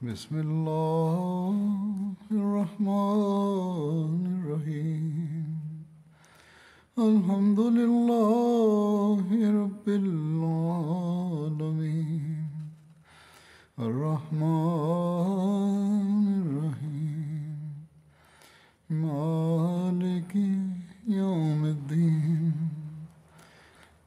بسم اللہ الرحمن الرحیم الحمد للہ رب العالمین الرحمن الرحیم مالک یوم الدین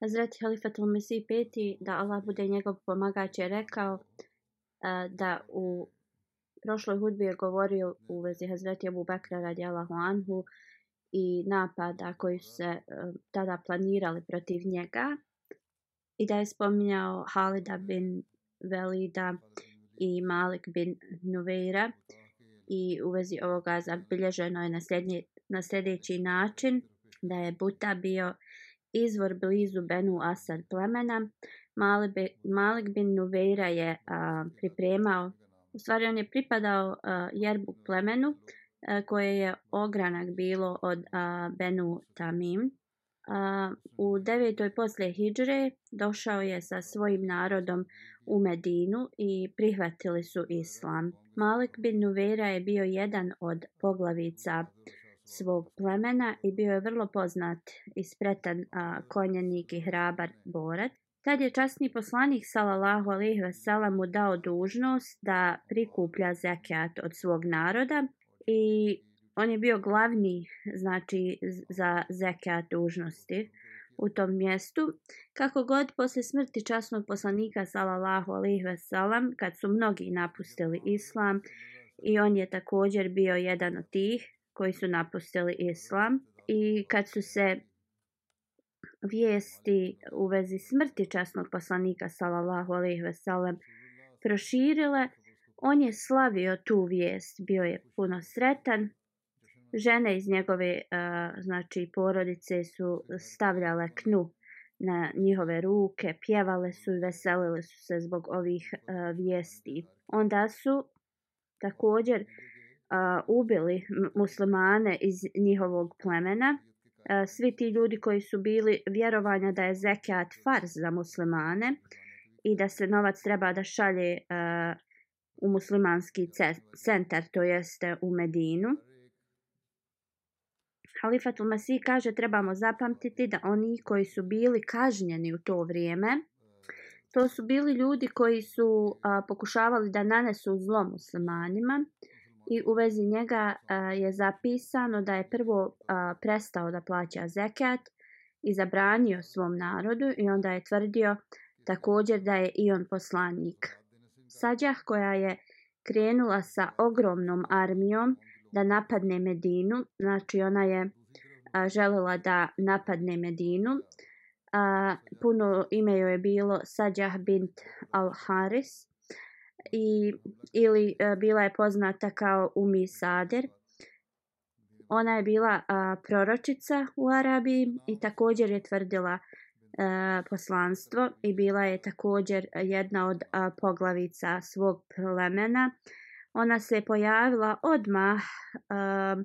Hazreti Halifatul Mesih peti, da Allah bude njegov pomagač, je rekao uh, da u prošloj hudbi je govorio u vezi Hazreti Abu Bakra radijalahu anhu i napada koji su se uh, tada planirali protiv njega i da je spominjao Halida bin Velida i Malik bin Nuveira i u vezi ovoga zabilježeno je na, sljednji, na sljedeći način da je Buta bio izvor blizu Benu Asad plemena. Malik bin Nuveira je a, pripremao, u stvari on je pripadao a, Jerbu plemenu a, koje je ogranak bilo od a, Benu Tamim. A, u devetoj posle Hidžre došao je sa svojim narodom u Medinu i prihvatili su islam. Malik bin Nuveira je bio jedan od poglavica svog plemena i bio je vrlo poznat i spretan a, konjanik i hrabar borac. Tad je časni poslanik sallallahu alejhi ve mu dao dužnost da prikuplja zekat od svog naroda i on je bio glavni znači za zekat dužnosti u tom mjestu. Kako god posle smrti časnog poslanika sallallahu alejhi ve sellem kad su mnogi napustili islam i on je također bio jedan od tih koji su napustili islam i kad su se vijesti u vezi smrti časnog poslanika sallallahu alejhi ve sellem proširile on je slavio tu vijest bio je puno sretan. Žene iz njegove uh, znači porodice su stavljale knu na njihove ruke pjevale su i veselile su se zbog ovih uh, vijesti. Onda su također uh, ubili muslimane iz njihovog plemena. Uh, svi ti ljudi koji su bili vjerovanja da je zekat farz za muslimane i da se novac treba da šalje uh, u muslimanski centar, to jeste u Medinu. Halifatul Masih kaže trebamo zapamtiti da oni koji su bili kažnjeni u to vrijeme, to su bili ljudi koji su a, pokušavali da nanesu zlo muslimanima, i u vezi njega je zapisano da je prvo prestao da plaća zekat i zabranio svom narodu i onda je tvrdio također da je i on poslanik. Sađah koja je krenula sa ogromnom armijom da napadne Medinu, znači ona je a, želela da napadne Medinu, A, puno ime joj je bilo Sađah bint al-Haris, i ili uh, bila je poznata kao Umi Sader. Ona je bila uh, proročica u Arabiji i također je tvrdila uh, poslanstvo i bila je također jedna od uh, poglavica svog plemena. Ona se pojavila odmah uh,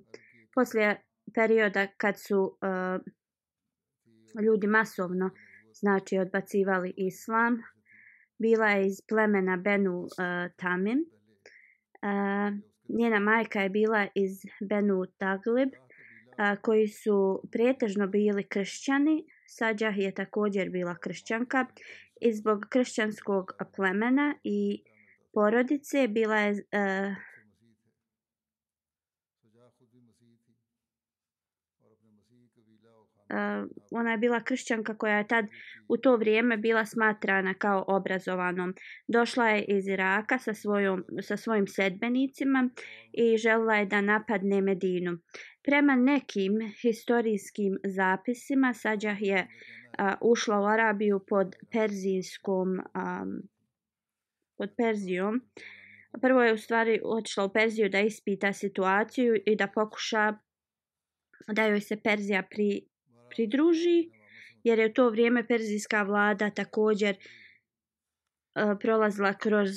poslije perioda kad su uh, ljudi masovno znači odbacivali islam bila je iz plemena Benu uh, Tamim. Uh, njena majka je bila iz Benu Taglib, uh, koji su prijetežno bili kršćani. Sađah je također bila kršćanka i zbog kršćanskog plemena i porodice bila je uh, ona je bila kršćanka koja je tad u to vrijeme bila smatrana kao obrazovanom. Došla je iz Iraka sa, svojom, sa svojim sedbenicima i želila je da napadne Medinu. Prema nekim historijskim zapisima Sađah je uh, ušla u Arabiju pod perzijskom um, pod Perzijom. Prvo je u stvari otišla u Perziju da ispita situaciju i da pokuša da joj se Perzija pri, pridruži, jer je u to vrijeme perzijska vlada također uh, prolazila kroz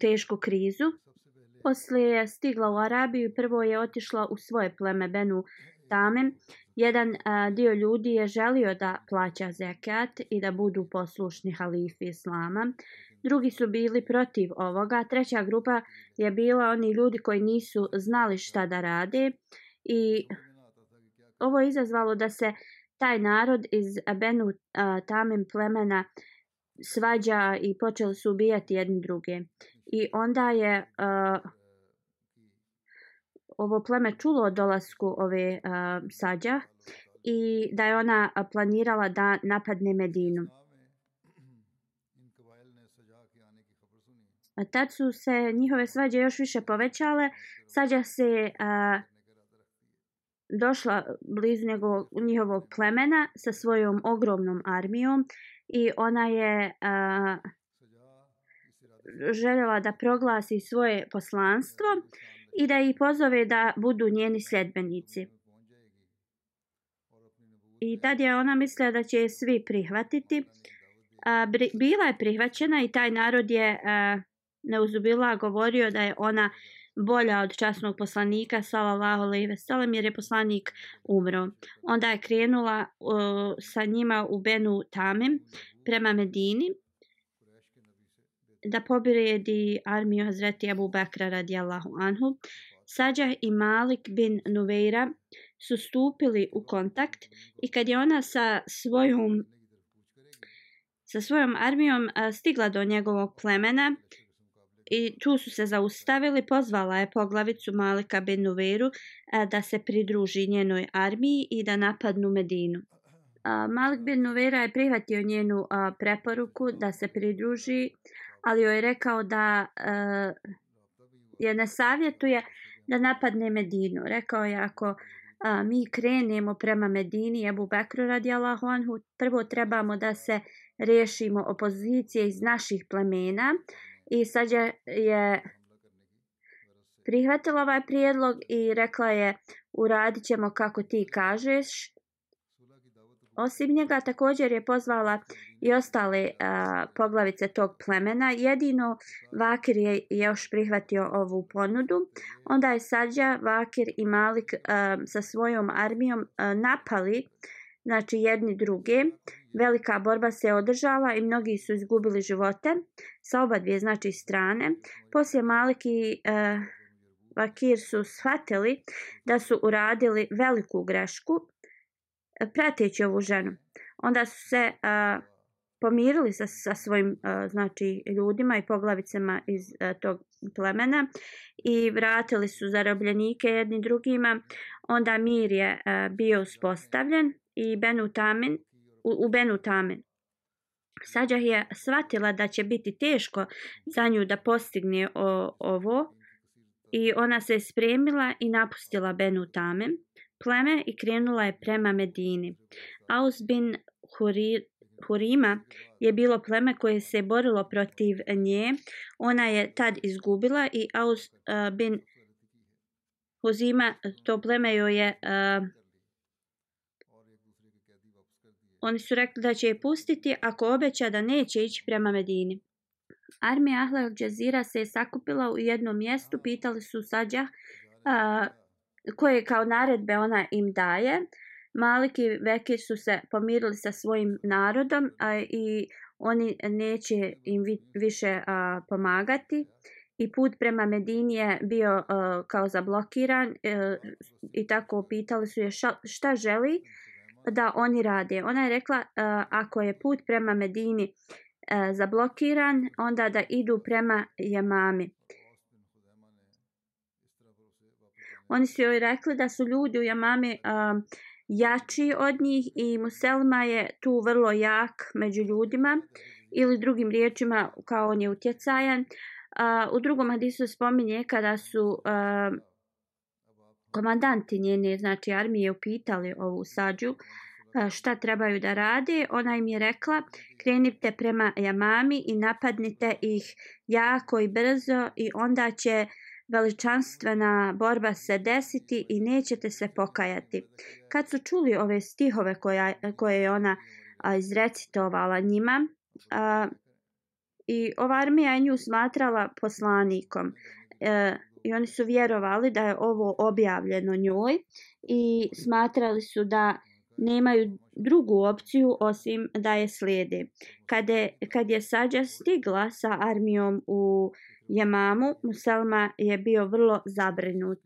tešku krizu. Poslije je stigla u Arabiju, prvo je otišla u svoje pleme Benu Tamem. Jedan e, dio ljudi je želio da plaća zekat i da budu poslušni halifi Islama. Drugi su bili protiv ovoga. Treća grupa je bila oni ljudi koji nisu znali šta da rade. I ovo je izazvalo da se taj narod iz Benu uh, Tamim plemena svađa i počeli su ubijati jedni druge. I onda je uh, ovo pleme čulo o dolasku ove uh, sađa i da je ona planirala da napadne Medinu. A tad su se njihove svađe još više povećale. Sađa se uh, došla blizu njegovog, njihovog plemena sa svojom ogromnom armijom i ona je uh, željela da proglasi svoje poslanstvo i da ih pozove da budu njeni sljedbenici. I tad je ona mislila da će svi prihvatiti. A, bila je prihvaćena i taj narod je a, neuzubila govorio da je ona bolja od časnog poslanika sallallahu alejhi ve sellem jer je poslanik umro. Onda je krenula uh, sa njima u Benu Tamim prema Medini da pobjedi armiju Hazreti Abu Bakra radijallahu anhu. Sađah i Malik bin Nuveira su stupili u kontakt i kad je ona sa svojom sa svojom armijom stigla do njegovog plemena i tu su se zaustavili, pozvala je poglavicu Malika bin Nuveru e, da se pridruži njenoj armiji i da napadnu Medinu. Malik bin Nuvera je prihvatio njenu preporuku da se pridruži, ali joj je rekao da e, je ne savjetuje da napadne Medinu. Rekao je ako mi krenemo prema Medini, Ebu Bekru radi Allahu anhu, prvo trebamo da se riješimo opozicije iz naših plemena, i sad je prihvatila ovaj prijedlog i rekla je uradit ćemo kako ti kažeš. Osim njega također je pozvala i ostale a, poglavice tog plemena. Jedino Vakir je još prihvatio ovu ponudu. Onda je Sađa, Vakir i Malik a, sa svojom armijom a, napali znači jedni druge. Velika borba se održala i mnogi su izgubili živote sa oba dvije znači strane. Poslije Malik i e, uh, Vakir su shvatili da su uradili veliku grešku e, prateći ovu ženu. Onda su se uh, pomirili sa, sa svojim uh, znači ljudima i poglavicama iz uh, tog plemena i vratili su zarobljenike jedni drugima. Onda mir je uh, bio uspostavljen i Benu Tamin, u, u Benu Tamin. Sađah je shvatila da će biti teško za nju da postigne o, ovo i ona se spremila i napustila Benu Tamen pleme i krenula je prema Medini. Aus bin Hurir Hurima je bilo pleme koje se borilo protiv nje. Ona je tad izgubila i Aus uh, bin Huzima, to pleme joj je uh, Oni su rekli da će je pustiti ako obeća da neće ići prema Medini. Armija Ahle al Jazeera se je sakupila u jednom mjestu, pitali su Sađa uh, koje kao naredbe ona im daje. Malik i Vekir su se pomirili sa svojim narodom a, i oni neće im vi, više a, pomagati. I put prema Medini je bio a, kao zablokiran a, i tako pitali su je ša, šta želi. Da oni rade. Ona je rekla uh, ako je put prema Medini uh, zablokiran, onda da idu prema Jamami. Oni su joj rekli da su ljudi u Jamami uh, e, jači od njih i Muselma je tu vrlo jak među ljudima ili drugim riječima kao on je utjecajan. Uh, u drugom hadisu spominje kada su uh, komandanti njene znači armije upitali ovu sađu šta trebaju da rade, ona im je rekla krenite prema Jamami i napadnite ih jako i brzo i onda će veličanstvena borba se desiti i nećete se pokajati. Kad su čuli ove stihove koja, koje je ona izrecitovala njima, a, i ova armija je nju smatrala poslanikom e, i oni su vjerovali da je ovo objavljeno njoj i smatrali su da nemaju drugu opciju osim da je slijede. Kad je, kad je Sađa stigla sa armijom u Jemamu, Muselma je bio vrlo zabrinut.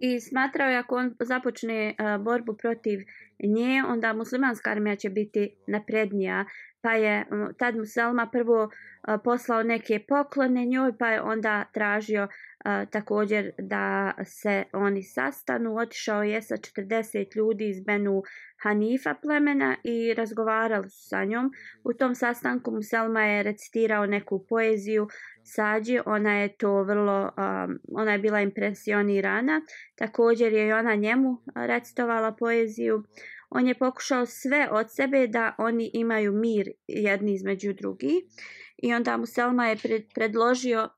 I smatrao je ako on započne uh, borbu protiv nje, onda muslimanska armija će biti naprednija pa je mm, tad mu Selma prvo eh, poslao neke poklone njoj, pa je onda tražio eh, također da se oni sastanu. Otišao je sa 40 ljudi iz Benu Hanifa plemena i razgovarali su sa njom. U tom sastanku mu Selma je recitirao neku poeziju Sađi, ona je to vrlo, um, ona je bila impresionirana. Također je i ona njemu recitovala poeziju. Uh, on je pokušao sve od sebe da oni imaju mir jedni između drugi. I onda mu Selma je predložio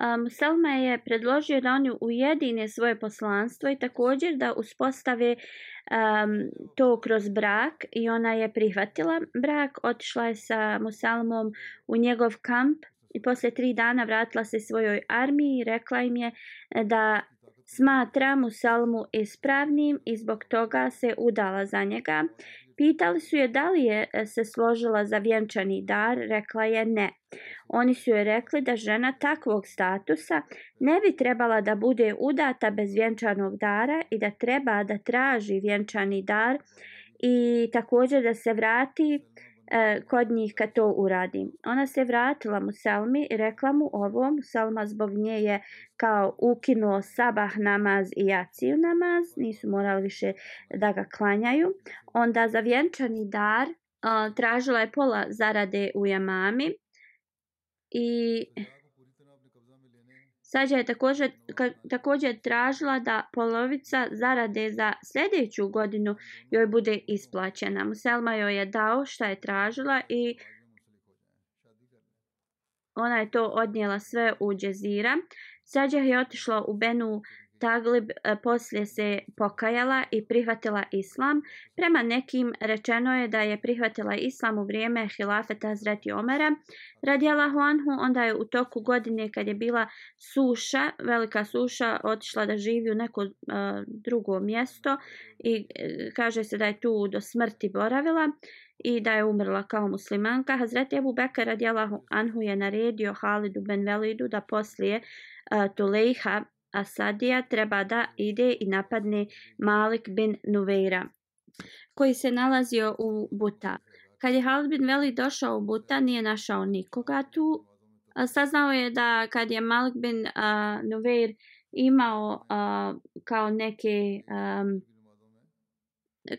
um, Selma je predložio da oni ujedine svoje poslanstvo i također da uspostave um, to kroz brak. I ona je prihvatila brak, otišla je sa Musalmom u njegov kamp i posle tri dana vratila se svojoj armiji i rekla im je da smatra Musalmu ispravnim i zbog toga se udala za njega. Pitali su je da li je e, se složila za vjenčani dar, rekla je ne. Oni su joj rekli da žena takvog statusa ne bi trebala da bude udata bez vjenčanog dara i da treba da traži vjenčani dar i također da se vrati e, kod njih kad to uradi. Ona se vratila mu Selmi i rekla mu ovo. Selma zbog nje je kao ukinuo sabah namaz i jaciju namaz. Nisu morali više da ga klanjaju. Onda za vjenčani dar e, tražila je pola zarade u jamami. I Sađa je također, ka, također tražila da polovica zarade za sljedeću godinu joj bude isplaćena. Muselma joj je dao šta je tražila i ona je to odnijela sve u džezira. Sađa je otišla u Benu Taglib e, poslije se pokajala i prihvatila islam. Prema nekim rečeno je da je prihvatila islam u vrijeme hilafeta Hazreti Omera. Radijalahu Anhu, onda je u toku godine kad je bila suša, velika suša, otišla da živi u neko uh, drugo mjesto i uh, kaže se da je tu do smrti boravila i da je umrla kao muslimanka. Hazreti Abu Bekr radijalahu Anhu je naredio Halidu ben Velidu da poslije uh, Tulejha Asadija treba da ide i napadne Malik bin Nuveira, koji se nalazio u Buta. Kad je Halid bin Veli došao u Buta, nije našao nikoga tu. Saznao je da kad je Malik bin uh, Nuveir imao uh, kao neke um,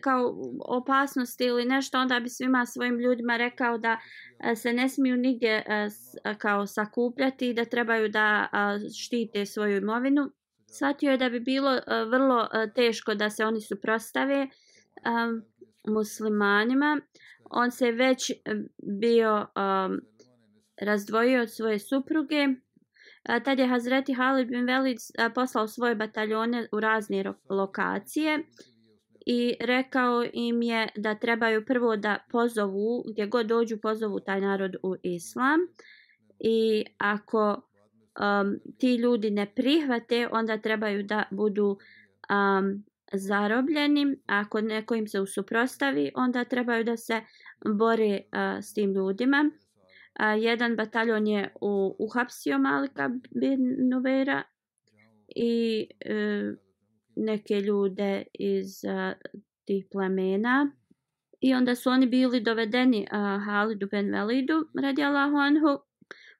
kao opasnosti ili nešto, onda bi svima svojim ljudima rekao da e, se ne smiju nigdje e, e, kao sakupljati i da trebaju da štite svoju imovinu. Svatio je da bi bilo vrlo teško da se oni suprostave muslimanima. On se već bio razdvojio od svoje supruge. Tad je Hazreti Halid bin Velid poslao svoje bataljone u razne lokacije i rekao im je da trebaju prvo da pozovu, gdje god dođu pozovu taj narod u islam i ako um, ti ljudi ne prihvate, onda trebaju da budu um, zarobljeni. Ako neko im se usuprostavi, onda trebaju da se bore uh, s tim ljudima. Uh, jedan bataljon je u, uhapsio Malika bin Nuvera i uh, neke ljude iz uh, tih plemena. I onda su oni bili dovedeni uh, Halidu ben Velidu, radi Allahu anhu,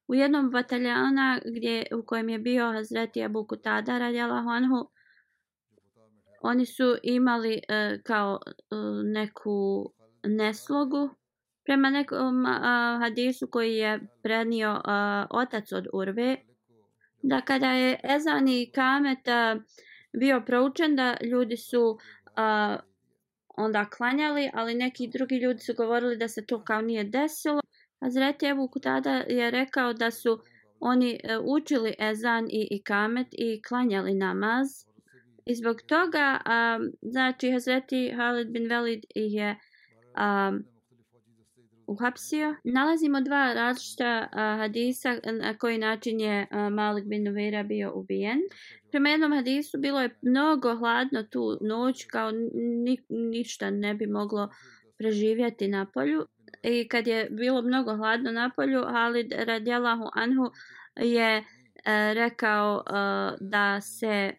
u jednom bataljana gdje, u kojem je bio Hazreti Abu Kutada, radi Allahu anhu, oni su imali uh, kao uh, neku neslogu prema nekom uh, hadisu koji je prenio uh, otac od Urve da kada je Ezan i Kamet uh, bio proučen da ljudi su uh, onda klanjali, ali neki drugi ljudi su govorili da se to kao nije desilo. Hazreti Ebu Kutada je rekao da su oni uh, učili Ezan i Ikamet i klanjali namaz. I zbog toga, um, znači, Hazreti Halid bin Velid je um, uhapsio. Nalazimo dva različita hadisa na koji način je Malik bin Nuveira bio ubijen. Prema jednom hadisu bilo je mnogo hladno tu noć kao ni, ništa ne bi moglo preživjeti na polju. I kad je bilo mnogo hladno na polju, Halid radijalahu anhu je e, rekao e, da se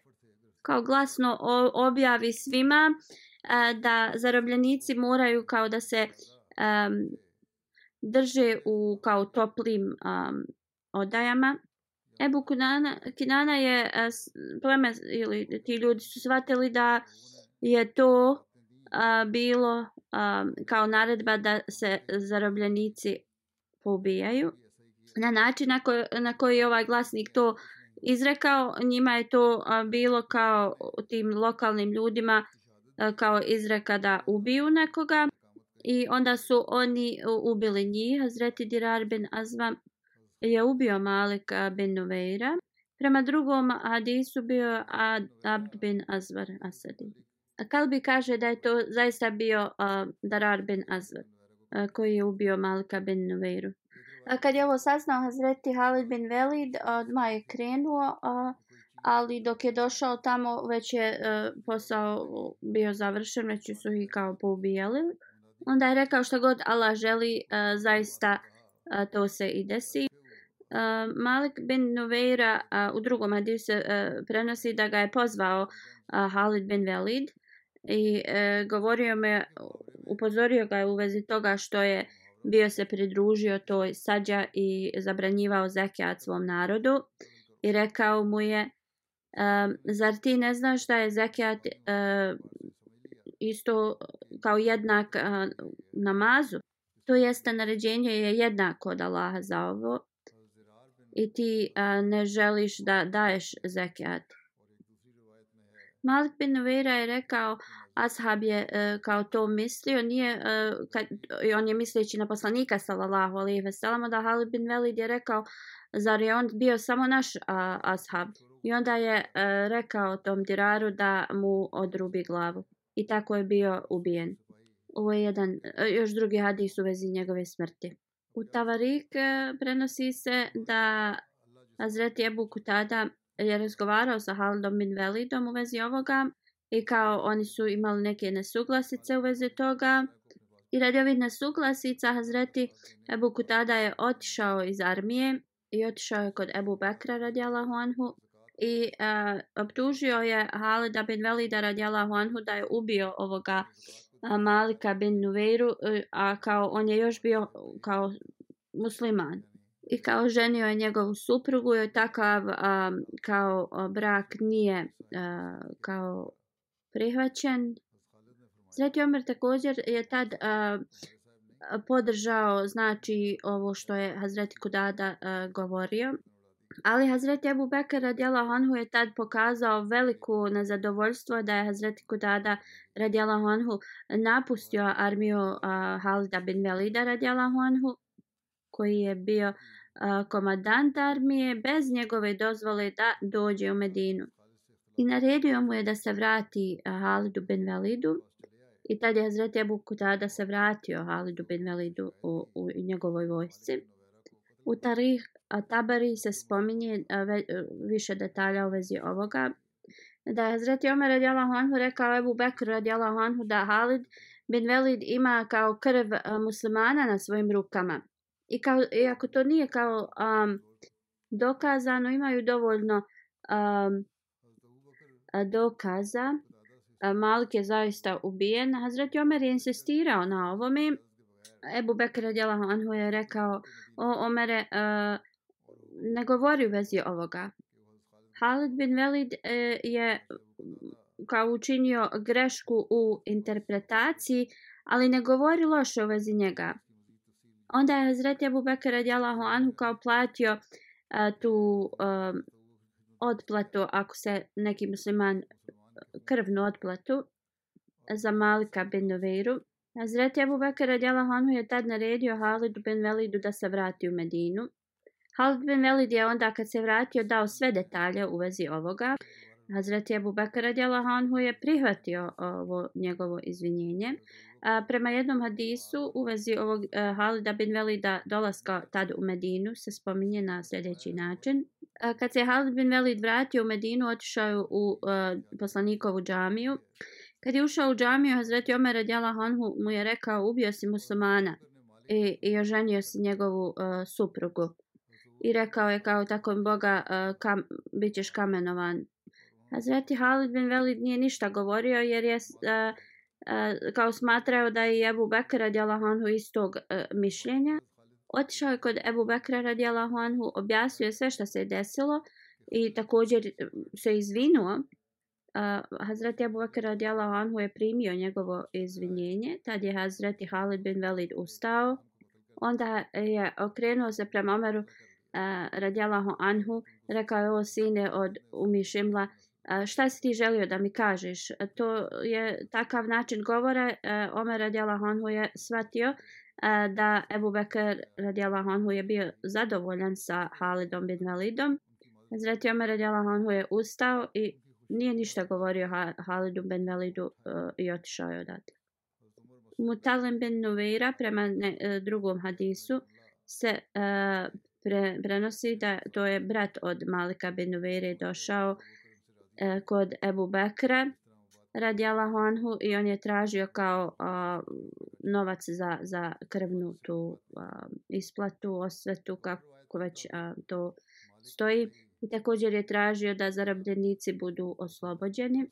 kao glasno objavi svima e, da zarobljenici moraju kao da se um, drže u kao toplim um, odajama. Ebu Kinana, Kinana je pleme ili ti ljudi su shvatili da je to uh, bilo um, kao naredba da se zarobljenici pobijaju. Na način na, koj, na koji je ovaj glasnik to izrekao, njima je to uh, bilo kao tim lokalnim ljudima uh, kao izreka da ubiju nekoga. I onda su oni ubili njih. Hazreti Dirar bin Azva je ubio Malika bin Nuveira. Prema drugom hadisu bio Abd bin Azvar Asadi. Kalbi kaže da je to zaista bio uh, Darar bin Azvar uh, koji je ubio Malika bin Nuveiru. Uh, kad je ovo saznao Hazreti Halid bin Velid, odmah je krenuo, ali dok je došao tamo već je e, posao bio završen, već su ih kao poubijali. Onda je rekao što god Allah želi, uh, zaista uh, to se i desi. Uh, Malik bin Nuveira uh, u drugom hadisu uh, prenosi da ga je pozvao uh, Halid bin Velid i uh, govorio me, upozorio ga je u vezi toga što je bio se pridružio toj sađa i zabranjivao zekijat svom narodu i rekao mu je um, zar ti ne znaš da je zekijat uh, isto eh, kao jednak a, namazu. To jeste naređenje je jednako od Allaha za ovo. I ti a, ne želiš da daješ zekijat. Malik bin Nuveira je rekao, Ashab je e, kao to mislio, nije, e, kad, on je misleći na poslanika sallallahu alaihi ve sellem, da Halid bin Velid je rekao, zar je on bio samo naš a, ashab? I onda je e, rekao tom diraru da mu odrubi glavu i tako je bio ubijen. Ovo je jedan, e, još drugi hadis u vezi njegove smrti. U Tavarik e, prenosi se da Azreti Ebu Kutada je razgovarao sa Haldom bin Velidom u vezi ovoga i kao oni su imali neke nesuglasice u vezi toga. I radi ovih nesuglasica Hazreti Ebu Kutada je otišao iz armije i otišao je kod Ebu Bekra radijalahu anhu i uh, optužio je Halida bin Velida radijalahu anhu da je ubio ovoga uh, Malika bin Nuveiru, uh, a kao on je još bio kao musliman. I kao ženio je njegovu suprugu i takav um, kao brak nije uh, kao prihvaćen. Sveti Omer također je tad uh, podržao znači ovo što je Hazreti Kudada uh, govorio. Ali Hazreti Abu Bekr radijala Honhu je tad pokazao veliko nezadovoljstvo da je Hazreti Kudada radijala Honhu napustio armiju uh, Halida bin Velida radijala Honhu koji je bio uh, komadant armije bez njegove dozvole da dođe u Medinu. I naredio mu je da se vrati uh, Halidu bin Velidu i tad je Hazreti Abu Kudada se vratio Halidu bin Velidu u, u njegovoj vojsci. U Tarih Tabari se spominje ve, e, više detalja u vezi ovoga. Da je Hazreti Omer radijalahu anhu rekao Ebu Bekr radijalahu anhu da Halid bin Velid ima kao krv muslimana na svojim rukama. I kao, iako to nije kao um, dokazano, imaju dovoljno um, dokaza. Malik je zaista ubijen. Hazreti Omer je insistirao na ovome. Ebu Bekr radijalahu anhu je rekao o Omere, uh, ne govori u vezi ovoga. Halid bin Velid e, je kao učinio grešku u interpretaciji, ali ne govori loše u vezi njega. Onda je Hazreti Abu Bekr radijalahu anhu kao platio e, tu e, odplatu, ako se neki musliman krvnu odplatu za Malika bin Nuveiru. Hazreti Abu Bekr radijalahu anhu je tad naredio Halidu bin Velidu da se vrati u Medinu. Halid bin Velid je onda kad se vratio dao sve detalje u vezi ovoga. Hazreti Abu Bakr radijalahu anhu je prihvatio ovo njegovo izvinjenje. A, prema jednom hadisu u vezi ovog a, Halida bin Velida dolaska tad u Medinu se spominje na sljedeći način. A, kad se Halid bin Velid vratio u Medinu, otišao je u a, poslanikovu džamiju. Kad je ušao u džamiju, Hazreti Omer radijalahu anhu mu je rekao ubio si muslimana i, i oženio si njegovu a, suprugu. I rekao je kao tako Boga uh, kam, bit ćeš kamenovan Hazreti Halid bin Velid nije ništa govorio jer je uh, uh, kao smatrao da je Ebu Bekr radijalahu anhu istog uh, mišljenja. Otišao je kod Ebu Bekra radijalahu anhu, objasnio sve što se je desilo i također se izvinuo. Uh, Hazreti Ebu Bekr radijalahu anhu je primio njegovo izvinjenje. Tad je Hazreti Halid bin Velid ustao. Onda je okrenuo se prema Omeru uh, radijalahu anhu. Rekao je o sine od Umišimla šta si ti želio da mi kažeš? To je takav način govora. Omer radijalahu anhu je shvatio da Ebu Bekr radijalahu anhu je bio zadovoljan sa Halidom bin Validom. Zreti Omer radijalahu anhu je ustao i nije ništa govorio Halidu bin Validu e, i otišao je odatle. Mutalim bin Nuveira prema ne, e, drugom hadisu se uh, pre, prenosi da to je brat od Malika bin Nuveire došao E, kod Ebu Bekra radi Anhu i on je tražio kao a, novac za, za krvnu tu a, isplatu, osvetu, kako već a, to stoji. I također je tražio da zarobljenici budu oslobođeni.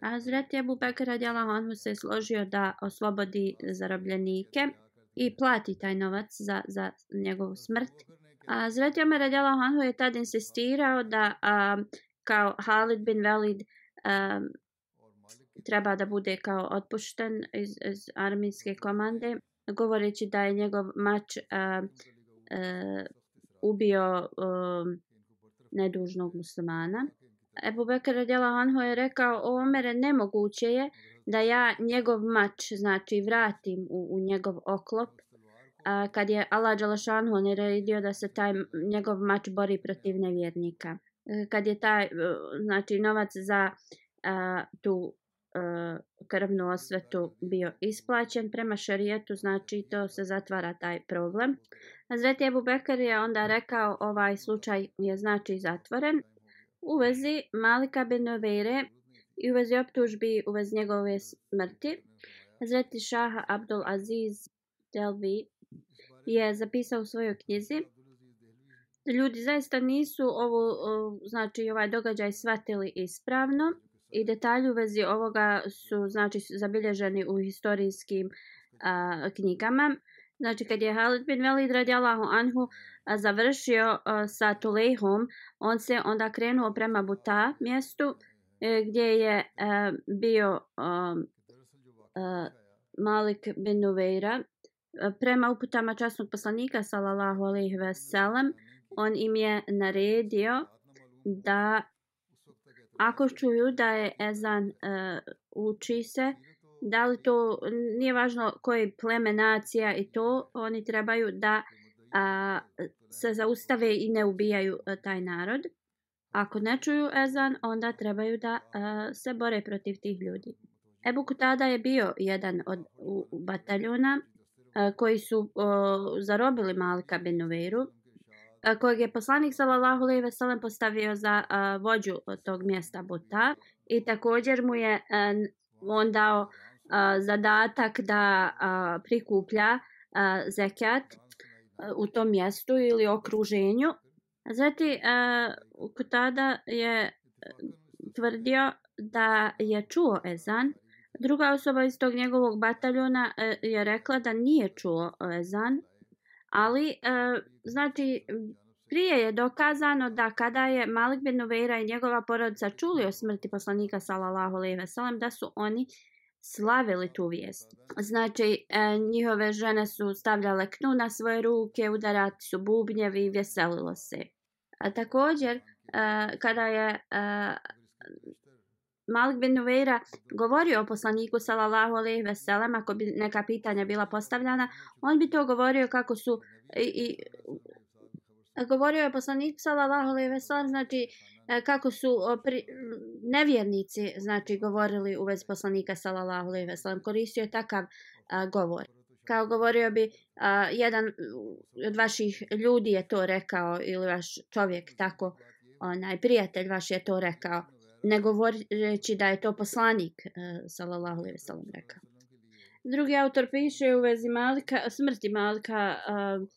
A Zreti Ebu Bekr radi Anhu se složio da oslobodi zarobljenike i plati taj novac za, za njegovu smrt. A Zreti Omer radi Anhu je tad insistirao da a, kao Halid bin Velid um, treba da bude kao otpušten iz, iz armijske komande govoreći da je njegov mač a, a, ubio a, nedužnog muslimana. Ebu Bekir radijala Anho je rekao o Omere nemoguće je da ja njegov mač znači vratim u, u njegov oklop a, kad je Allah Đalašanhu naredio da se taj njegov mač bori protiv nevjernika. E, kad je taj e, znači novac za a, tu a, krvnu osvetu bio isplaćen prema šarijetu, znači to se zatvara taj problem. Hazreti Ebu Bekar je onda rekao ovaj slučaj je znači zatvoren u vezi Malika bin i u vezi optužbi u vezi njegove smrti. Hazreti Šaha Abdul Aziz Delvi je zapisao u svojoj knjizi ljudi zaista nisu ovo, znači ovaj događaj shvatili ispravno i detalji u vezi ovoga su znači zabilježeni u historijskim a, knjigama. Znači kad je Halid bin Velid radijallahu anhu a, završio a, sa Tulejhom, on se onda krenuo prema Buta mjestu e, gdje je a, bio a, a, Malik bin Nuveira prema uputama časnog poslanika sallallahu alejhi ve sellem on im je naredio da ako čuju da je ezan uh, uči se, da li to nije važno koji pleme nacija i to, oni trebaju da a, se zaustave i ne ubijaju a, taj narod. Ako ne čuju ezan, onda trebaju da a, se bore protiv tih ljudi. Ebu Kutada je bio jedan od u, u bataljona koji su zarobili Malika Benuveru kojeg je poslanik sallallahu alejhi ve sellem postavio za vođu tog mjesta Buta i također mu je on dao zadatak da prikuplja zekat u tom mjestu ili okruženju. Zati Kutada je tvrdio da je čuo ezan. Druga osoba iz tog njegovog bataljona e, je rekla da nije čuo ezan ali e, znači Prije je dokazano da kada je Malik bin Nuveira i njegova porodica čuli o smrti poslanika sallallahu alejhi ve sellem da su oni slavili tu vijest. Znači, e, njihove žene su stavljale knu na svoje ruke, udarati su bubnjevi i veselilo se. A također, e, kada je e, Malik bin Nuveira govorio o poslaniku sallallahu alejhi ve sellem ako bi neka pitanja bila postavljana, on bi to govorio kako su i, i govorio je poslanik sallallahu alejhi ve sellem znači e, kako su e, pri, nevjernici znači govorili u vezi poslanika sallallahu alejhi ve sellem koristio je takav a, govor. Kao govorio bi a, jedan od vaših ljudi je to rekao ili vaš čovjek tako onaj prijatelj vaš je to rekao ne govoreći da je to poslanik eh, sallallahu alejhi ve sellem rekao. Drugi autor piše u vezi Malika, smrti Malika uh,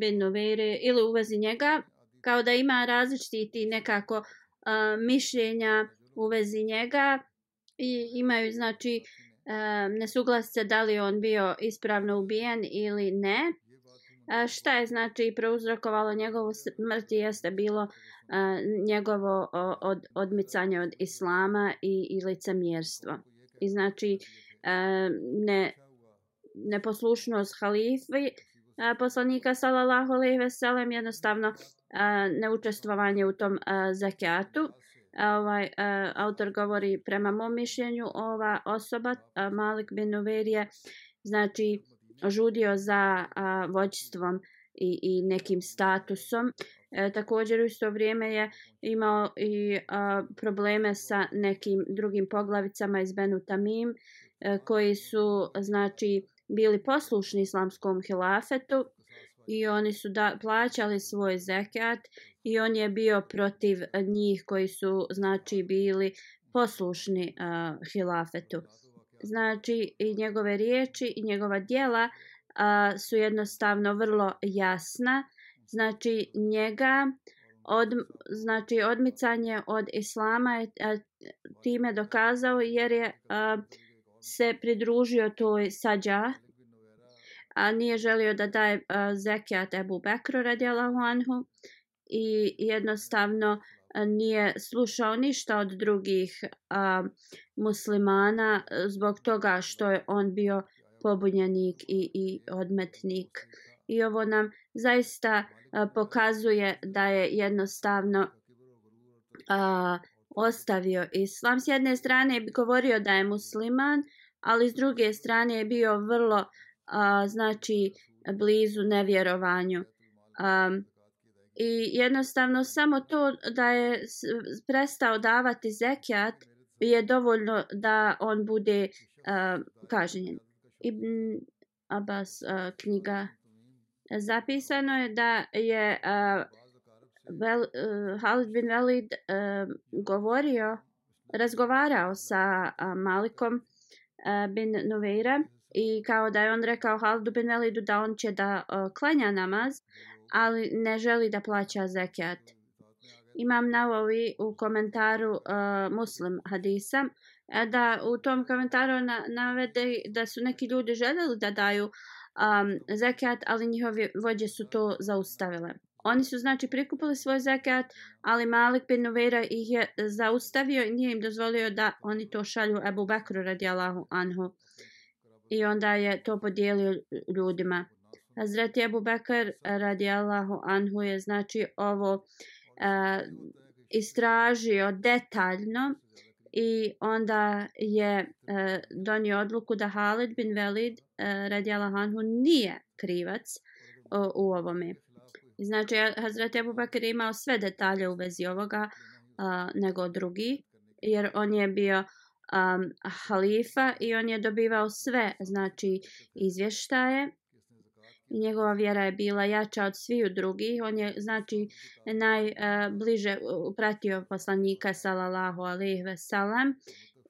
bin Novere ili u vezi njega kao da ima različiti nekako uh, mišljenja u vezi njega i imaju znači uh, nesuglasice da li on bio ispravno ubijen ili ne. A šta je znači prouzrokovalo njegovu smrt jeste bilo njegovo od, odmicanje od islama i, i licemjerstvo. I znači a, ne, neposlušnost halifi poslanika sallallahu alejhi ve sellem jednostavno neučestvovanje u tom zakatu. Ovaj autor govori prema mom mišljenju ova osoba Malik bin Uverije znači žudio za a, vođstvom i, i nekim statusom. E, također u isto vrijeme je imao i a, probleme sa nekim drugim poglavicama iz Benu Tamim e, koji su znači bili poslušni islamskom hilafetu i oni su da plaćali svoj zekat i on je bio protiv njih koji su znači bili poslušni a, hilafetu. Znači i njegove riječi i njegova djela a, su jednostavno vrlo jasna. Znači njega od, znači odmicanje od islama je a, time dokazao jer je a, se pridružio toj sađa a nije želio da daje zekijat Ebu Bekru radijalahu anhu i jednostavno nije slušao ništa od drugih a, muslimana e, zbog toga što je on bio pobunjenik i, i odmetnik. I ovo nam zaista a, pokazuje da je jednostavno a, ostavio islam. S jedne strane je govorio da je musliman, ali s druge strane je bio vrlo a, znači blizu nevjerovanju. Um, I jednostavno samo to da je prestao davati zekijat je dovoljno da on bude uh, kažnjen. Ibn Abbas uh, knjiga zapisano je da je uh, Vel, uh, Halid bin Velid uh, govorio, razgovarao sa uh, Malikom uh, bin Nuveira i kao da je on rekao Halidu bin Velidu da on će da uh, klanja namaz, ali ne želi da plaća zekijat. Imam navovi u komentaru uh, muslim hadisa da u tom komentaru na, navede da su neki ljudi željeli da daju um, zekijat, ali njihovi vođe su to zaustavile. Oni su znači prikupili svoj zekat, ali Malik bin Nuveira ih je zaustavio i nije im dozvolio da oni to šalju Ebu Bekru radijalahu anhu. I onda je to podijelio ljudima. Hazreti Abu Bakr radijallahu anhu je znači ovo e, istražio detaljno i onda je e, donio odluku da Halid bin Velid uh, radijallahu anhu nije krivac o, u ovome. Znači, Hazreti Abu Bakr imao sve detalje u vezi ovoga a, nego drugi, jer on je bio um, halifa i on je dobivao sve znači izvještaje njegova vjera je bila jača od sviju drugih. On je, znači, najbliže e, uh, pratio poslanika, sallallahu alejhi ve sellem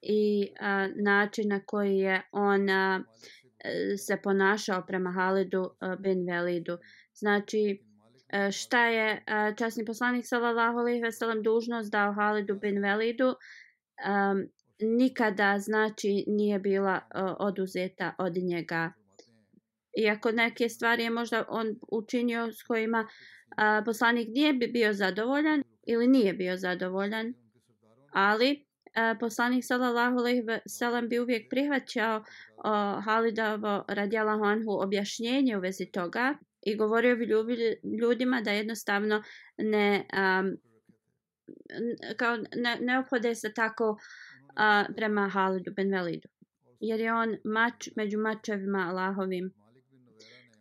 i uh, način na koji je on e, se ponašao prema Halidu bin Velidu. Znači, šta je časni poslanik, sallallahu alejhi ve sellem dužnost dao Halidu bin Velidu, nikada, znači, nije bila oduzeta od njega iako neke stvari je možda on učinio s kojima a, poslanik nije bi bio zadovoljan ili nije bio zadovoljan, ali a, poslanik sallallahu alejhi ve sellem bi uvijek prihvaćao a, Halidovo radijallahu anhu objašnjenje u vezi toga i govorio bi ljudima da jednostavno ne a, kao ne, ne ophode se tako a, prema Halidu ben Velidu. Jer je on mač među mačevima Allahovim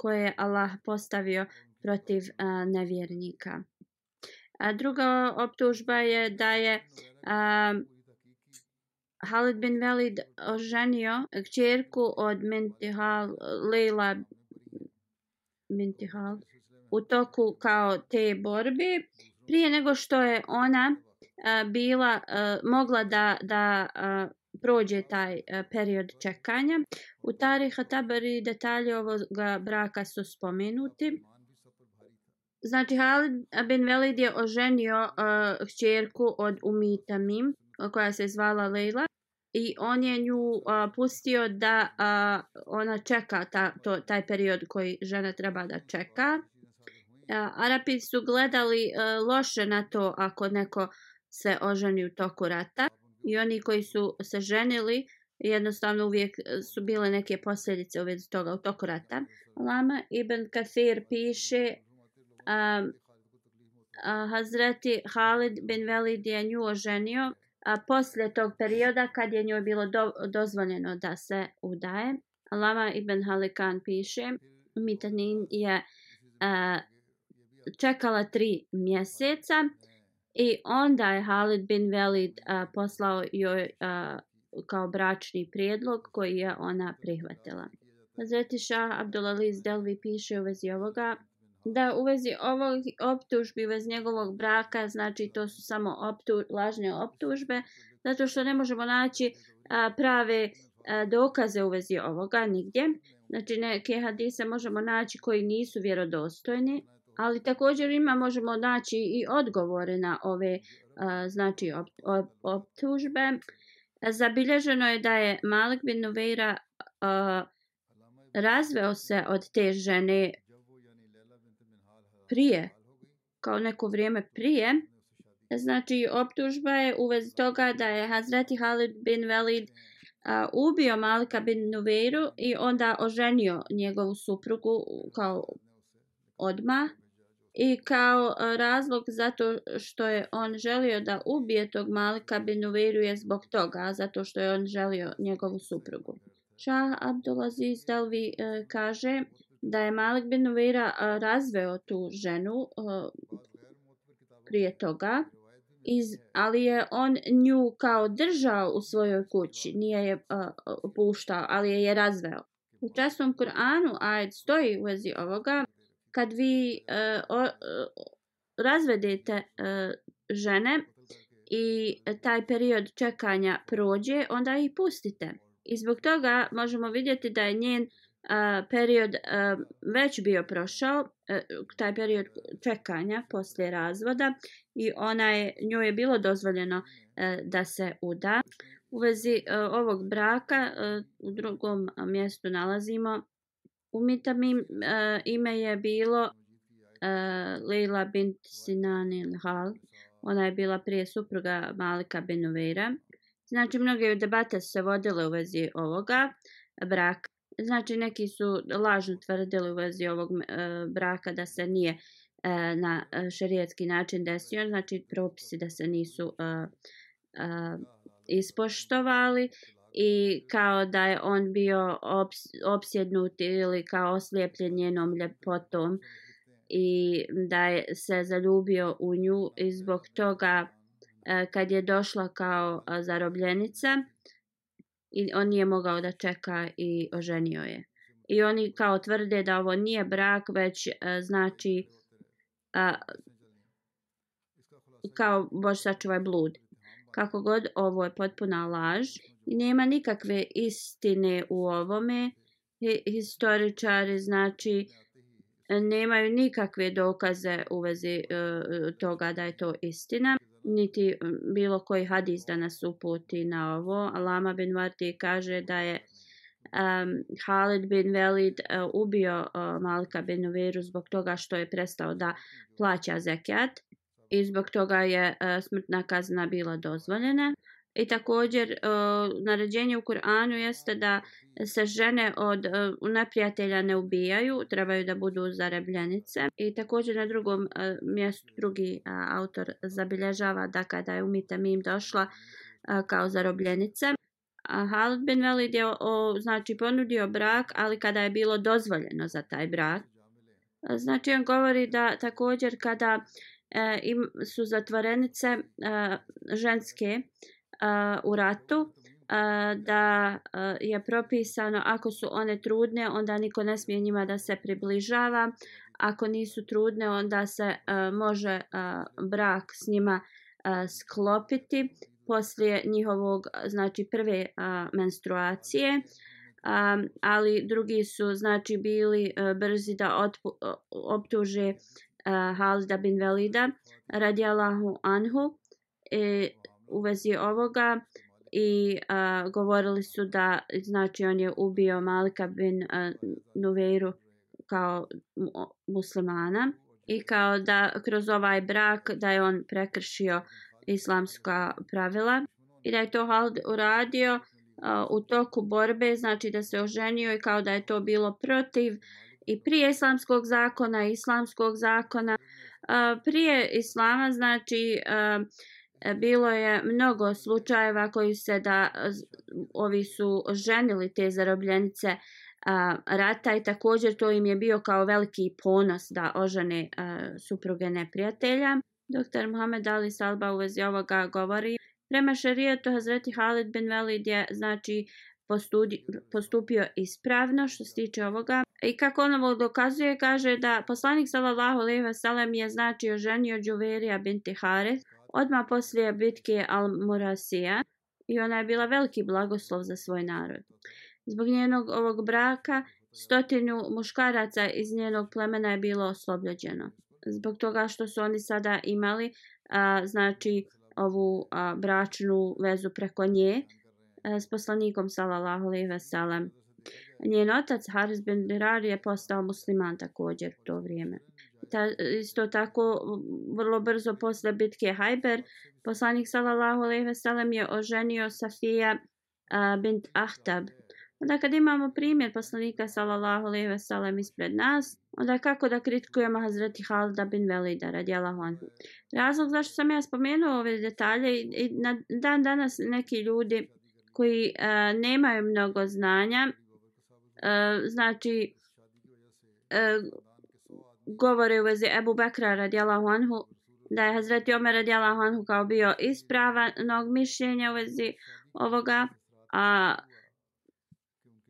koje je Allah postavio protiv a, nevjernika. A druga optužba je da je a, Halid bin Velid oženio kćerku od Mintihal, Leila Mintihal u toku kao te borbe prije nego što je ona a, bila a, mogla da da a, prođe taj e, period čekanja. U Tariha Tabari detalje ovoga braka su spomenuti. Znači Halid bin Velid je oženio e, uh, hćerku od Umita Mim koja se zvala Leila i on je nju uh, pustio da uh, ona čeka ta, to, taj period koji žena treba da čeka. Uh, Arapi su gledali uh, loše na to ako neko se oženi u toku rata i oni koji su se ženili jednostavno uvijek e, su bile neke posljedice u vezi toga u toku rata. Lama ibn Kathir piše a, a, Hazreti Halid bin Velid je nju oženio a poslije tog perioda kad je njoj bilo do, dozvoljeno da se udaje. Lama ibn Halikan piše Mitanin je a, čekala tri mjeseca i onda je Halid bin Velid uh, poslao joj uh, kao bračni prijedlog koji je ona prihvatila. Hazreti Shah Abdulaliz Delvi piše u vezi ovoga da u vezi ovog optužbi u vezi njegovog braka, znači to su samo optu, lažne optužbe, zato što ne možemo naći a, prave a, dokaze u vezi ovoga nigdje. Znači neke hadise možemo naći koji nisu vjerodostojni, ali također ima možemo naći i odgovore na ove a, znači op, op, optužbe. Zabilježeno je da je Malik bin Nuveira a, razveo se od te žene prije, kao neko vrijeme prije. Znači, optužba je u vezi toga da je Hazreti Halid bin Velid a, ubio Malika bin Nuveiru i onda oženio njegovu suprugu kao odma i kao e, razlog zato što je on želio da ubije tog Malika bin Nuveiru je zbog toga, zato što je on želio njegovu suprugu. Šah Abdulaziz Delvi e, kaže da je Malik bin Nuvira e, razveo tu ženu e, prije toga, iz, ali je on nju kao držao u svojoj kući, nije je puštao, ali je je razveo. U časnom Kur'anu ajed stoji u vezi ovoga, kad vi e, o, e, razvedete e, žene i taj period čekanja prođe, onda ih pustite. I zbog toga možemo vidjeti da je njen a, period a, već bio prošao, a, taj period čekanja poslije razvoda i ona je, njoj je bilo dozvoljeno a, da se uda. U vezi a, ovog braka a, u drugom mjestu nalazimo u uh, eh, ime je bilo eh, uh, Leila bint Sinani Hal. Ona je bila prije supruga Malika bin Uveira. Znači, mnoge debate se vodile u vezi ovoga braka. Znači, neki su lažno tvrdili u vezi ovog e, braka da se nije e, na šarijetski način desio, znači propisi da se nisu e, e, ispoštovali i kao da je on bio obs, opsjednut ili kao oslijepljen njenom ljepotom i da je se zaljubio u nju i zbog toga e, kad je došla kao e, zarobljenica, i on nije mogao da čeka i oženio je. I oni kao tvrde da ovo nije brak, već e, znači kao Bož sačuvaj blud. Kako god, ovo je potpuna laž. Nema nikakve istine u ovome. Historičari, znači, nemaju nikakve dokaze u vezi uh, toga da je to istina niti bilo koji hadis da nas uputi na ovo. Lama bin Varti kaže da je um, Halid bin Velid uh, ubio uh, Malika bin Uviru zbog toga što je prestao da plaća zekijat i zbog toga je uh, smrtna kazna bila dozvoljena. I također uh, naređenje u Kur'anu jeste da se žene od uh, neprijatelja ne ubijaju, trebaju da budu zarebljenice. I također na drugom uh, mjestu drugi uh, autor zabilježava da kada je umita mim došla uh, kao zarobljenice, Halid bin Velid je o, znači ponudio brak, ali kada je bilo dozvoljeno za taj brak. Znači on govori da također kada e, im su zatvorenice e, ženske u ratu, da je propisano ako su one trudne, onda niko ne smije njima da se približava. Ako nisu trudne, onda se može brak s njima sklopiti poslije njihovog znači prve a, menstruacije a, ali drugi su znači bili a, brzi da otpu, a, optuže e, a, Halida bin Velida radijalahu anhu e, u vezi ovoga i a, govorili su da znači on je ubio Malika bin a, Nuveiru kao muslimana i kao da kroz ovaj brak da je on prekršio islamska pravila i da je to Halid uradio a, u toku borbe, znači da se oženio i kao da je to bilo protiv i prije islamskog zakona islamskog zakona. a, prije islama, znači, a, E, bilo je mnogo slučajeva koji se da ovi su ženili te zarobljenice a, rata i također to im je bio kao veliki ponos da ožene a, supruge neprijatelja. Dr. Mohamed Ali Salba u vezi ovoga govori. Prema šarijetu Hazreti Halid bin Velid je znači postudi, postupio ispravno što se tiče ovoga. I kako on ovo dokazuje, kaže da poslanik sallallahu alejhi ve sellem je znači oženio Džuverija binti Harith odma poslije bitke Al-Murasija i ona je bila veliki blagoslov za svoj narod. Zbog njenog ovog braka stotinu muškaraca iz njenog plemena je bilo oslobođeno zbog toga što su oni sada imali a, znači ovu a, bračnu vezu preko nje a, s poslanikom sallallahu alejhi ve sellem. Njen otac Haris bin Dirar je postao musliman također u to vrijeme. Ta, isto tako vrlo brzo posle bitke Hajber poslanik sallallahu alejhi ve sellem je oženio Safija a, bint Ahtab Onda kad imamo primjer poslanika sallallahu alejhi ve sellem ispred nas, onda kako da kritikujemo Hazreti Halida bin Velida radijallahu anhu. Razlog zašto sam ja spomenuo ove detalje i na dan danas neki ljudi koji a, nemaju mnogo znanja, a, znači govore u vezi Ebu Bekra radijalahu anhu, da je Hazreti Omer radijalahu anhu kao bio ispravanog mišljenja u vezi ovoga, a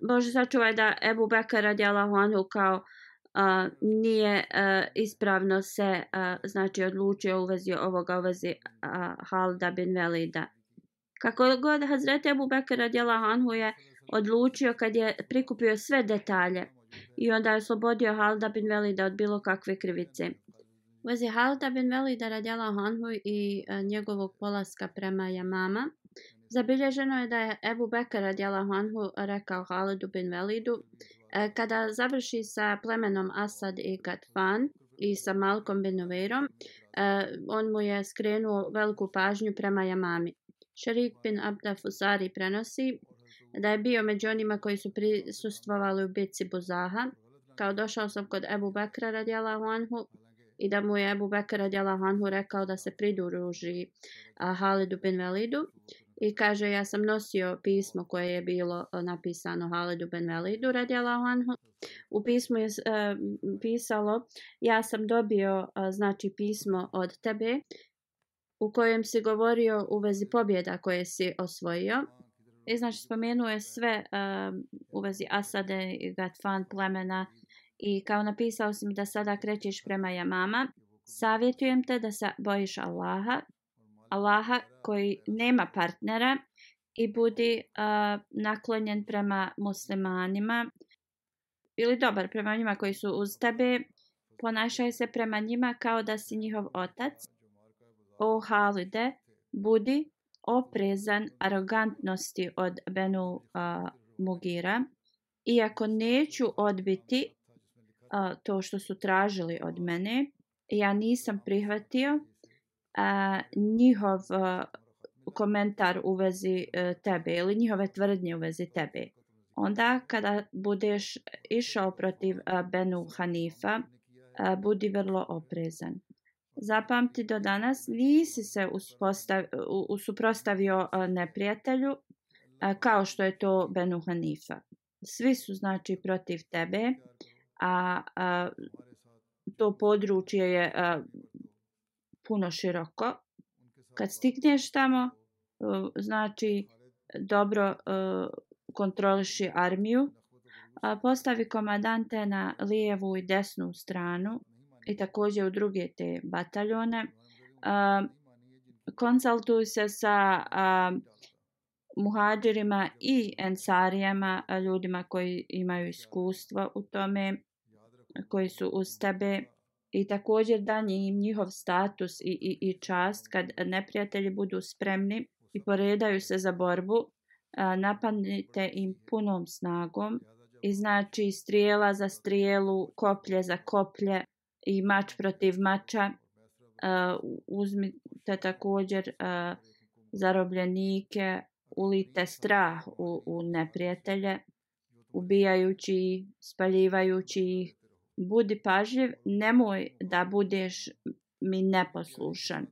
Bože sačuvaj da Ebu Bekra radijalahu anhu kao a, nije a, ispravno se a, znači odlučio u vezi ovoga u vezi Halda bin Velida. Kako god Hazreti Ebu Bekra radijalahu anhu je odlučio kad je prikupio sve detalje i onda je oslobodio Halda bin Velida od bilo kakve krivice. U vezi Halda bin Velida radijalahu Honhu i e, njegovog polaska prema Jamama, Zabilježeno je da je Ebu Bekar radijalahu Honhu rekao Halidu bin Velidu e, kada završi sa plemenom Asad i Gatfan i sa Malkom bin Uveirom, e, on mu je skrenuo veliku pažnju prema Jamami. Šerik bin Abda Fusari prenosi da je bio među onima koji su prisustvovali u bitci Buzaha. Kao došao sam kod Ebu Bekra radijalahu anhu i da mu je Ebu Bekra radijalahu anhu rekao da se pridruži Halidu bin Velidu i kaže ja sam nosio pismo koje je bilo napisano Halidu ben Velidu radijalahu anhu. U pismu je uh, pisalo ja sam dobio uh, znači pismo od tebe u kojem si govorio u vezi pobjeda koje si osvojio. E, I znači spomenuo je sve um, u vezi Asade i Gatfan plemena i kao napisao si mi da sada krećeš prema Jamama. Savjetujem te da se bojiš Allaha Allaha koji nema partnera i budi uh, naklonjen prema muslimanima ili dobar prema njima koji su uz tebe ponašaj se prema njima kao da si njihov otac o Halide budi oprezan arogantnosti od Benu uh, Mugira iako neću odbiti uh, to što su tražili od mene, ja nisam prihvatio uh, njihov uh, komentar u vezi uh, tebe ili njihove tvrdnje u vezi tebe. Onda kada budeš išao protiv uh, Benu Hanifa, uh, budi vrlo oprezan. Zapamti do danas, nisi se usuprostavio e, neprijatelju e, kao što je to Benu Hanifa. Svi su znači protiv tebe, a, a to područje je a, puno široko. Kad stigneš tamo, a, znači dobro a, kontroliši armiju, a, postavi komadante na lijevu i desnu stranu i također u druge te bataljone. Ehm, konsultuju se sa ehm, uh, muhađirima i ensarijama, ljudima koji imaju iskustva u tome, koji su uz tebe i također da im njihov status i, i, i čast kad neprijatelji budu spremni i poredaju se za borbu, napadnite im punom snagom i znači strijela za strijelu, koplje za koplje i mač protiv mača. E, uzmite također e, zarobljenike, ulite strah u, u neprijatelje, ubijajući, spaljivajući ih. Budi pažljiv, nemoj da budeš mi neposlušan. E,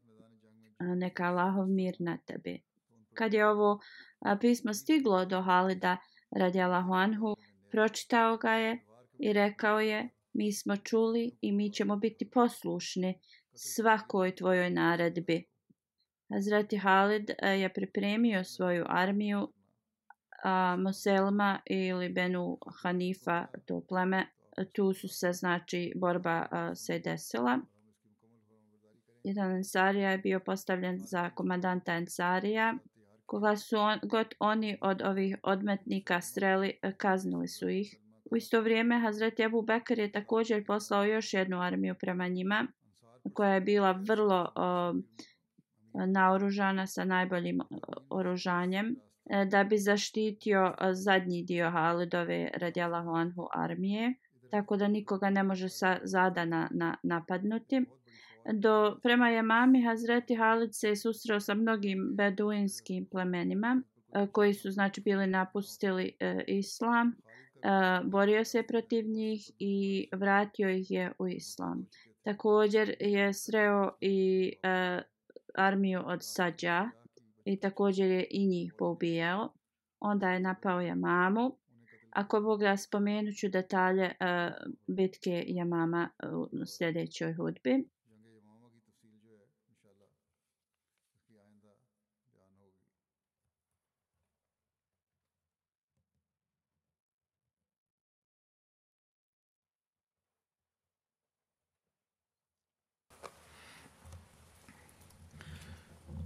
neka Allahov mir na tebi. Kad je ovo pismo stiglo do Halida radi Allahu Anhu, pročitao ga je i rekao je, mi smo čuli i mi ćemo biti poslušni svakoj tvojoj naredbi. Hazreti Halid e, je pripremio svoju armiju a, Muselma ili Benu Hanifa, to pleme. Tu su se, znači, borba a, se desila. Jedan Ensarija je bio postavljen za komandanta Ensarija. Koga su on, god oni od ovih odmetnika streli, e, kaznili su ih. U isto vrijeme Hazret Abu Bekr je također poslao još jednu armiju prema njima, koja je bila vrlo... A, naoružana sa najboljim oružanjem e, da bi zaštitio e, zadnji dio Halidove radijalahu anhu armije, tako da nikoga ne može sa zadana na, napadnuti. Do, prema Jamami Hazreti Halid se susreo sa mnogim beduinskim plemenima e, koji su znači bili napustili e, islam, Eh, borio se protiv njih i vratio ih je u islam. Također je sreo i uh, armiju od Sađa i također je i njih poubijao. Onda je napao Jamamu. Ako Bog da spomenut ću detalje uh, bitke Jamama u sljedećoj hudbi.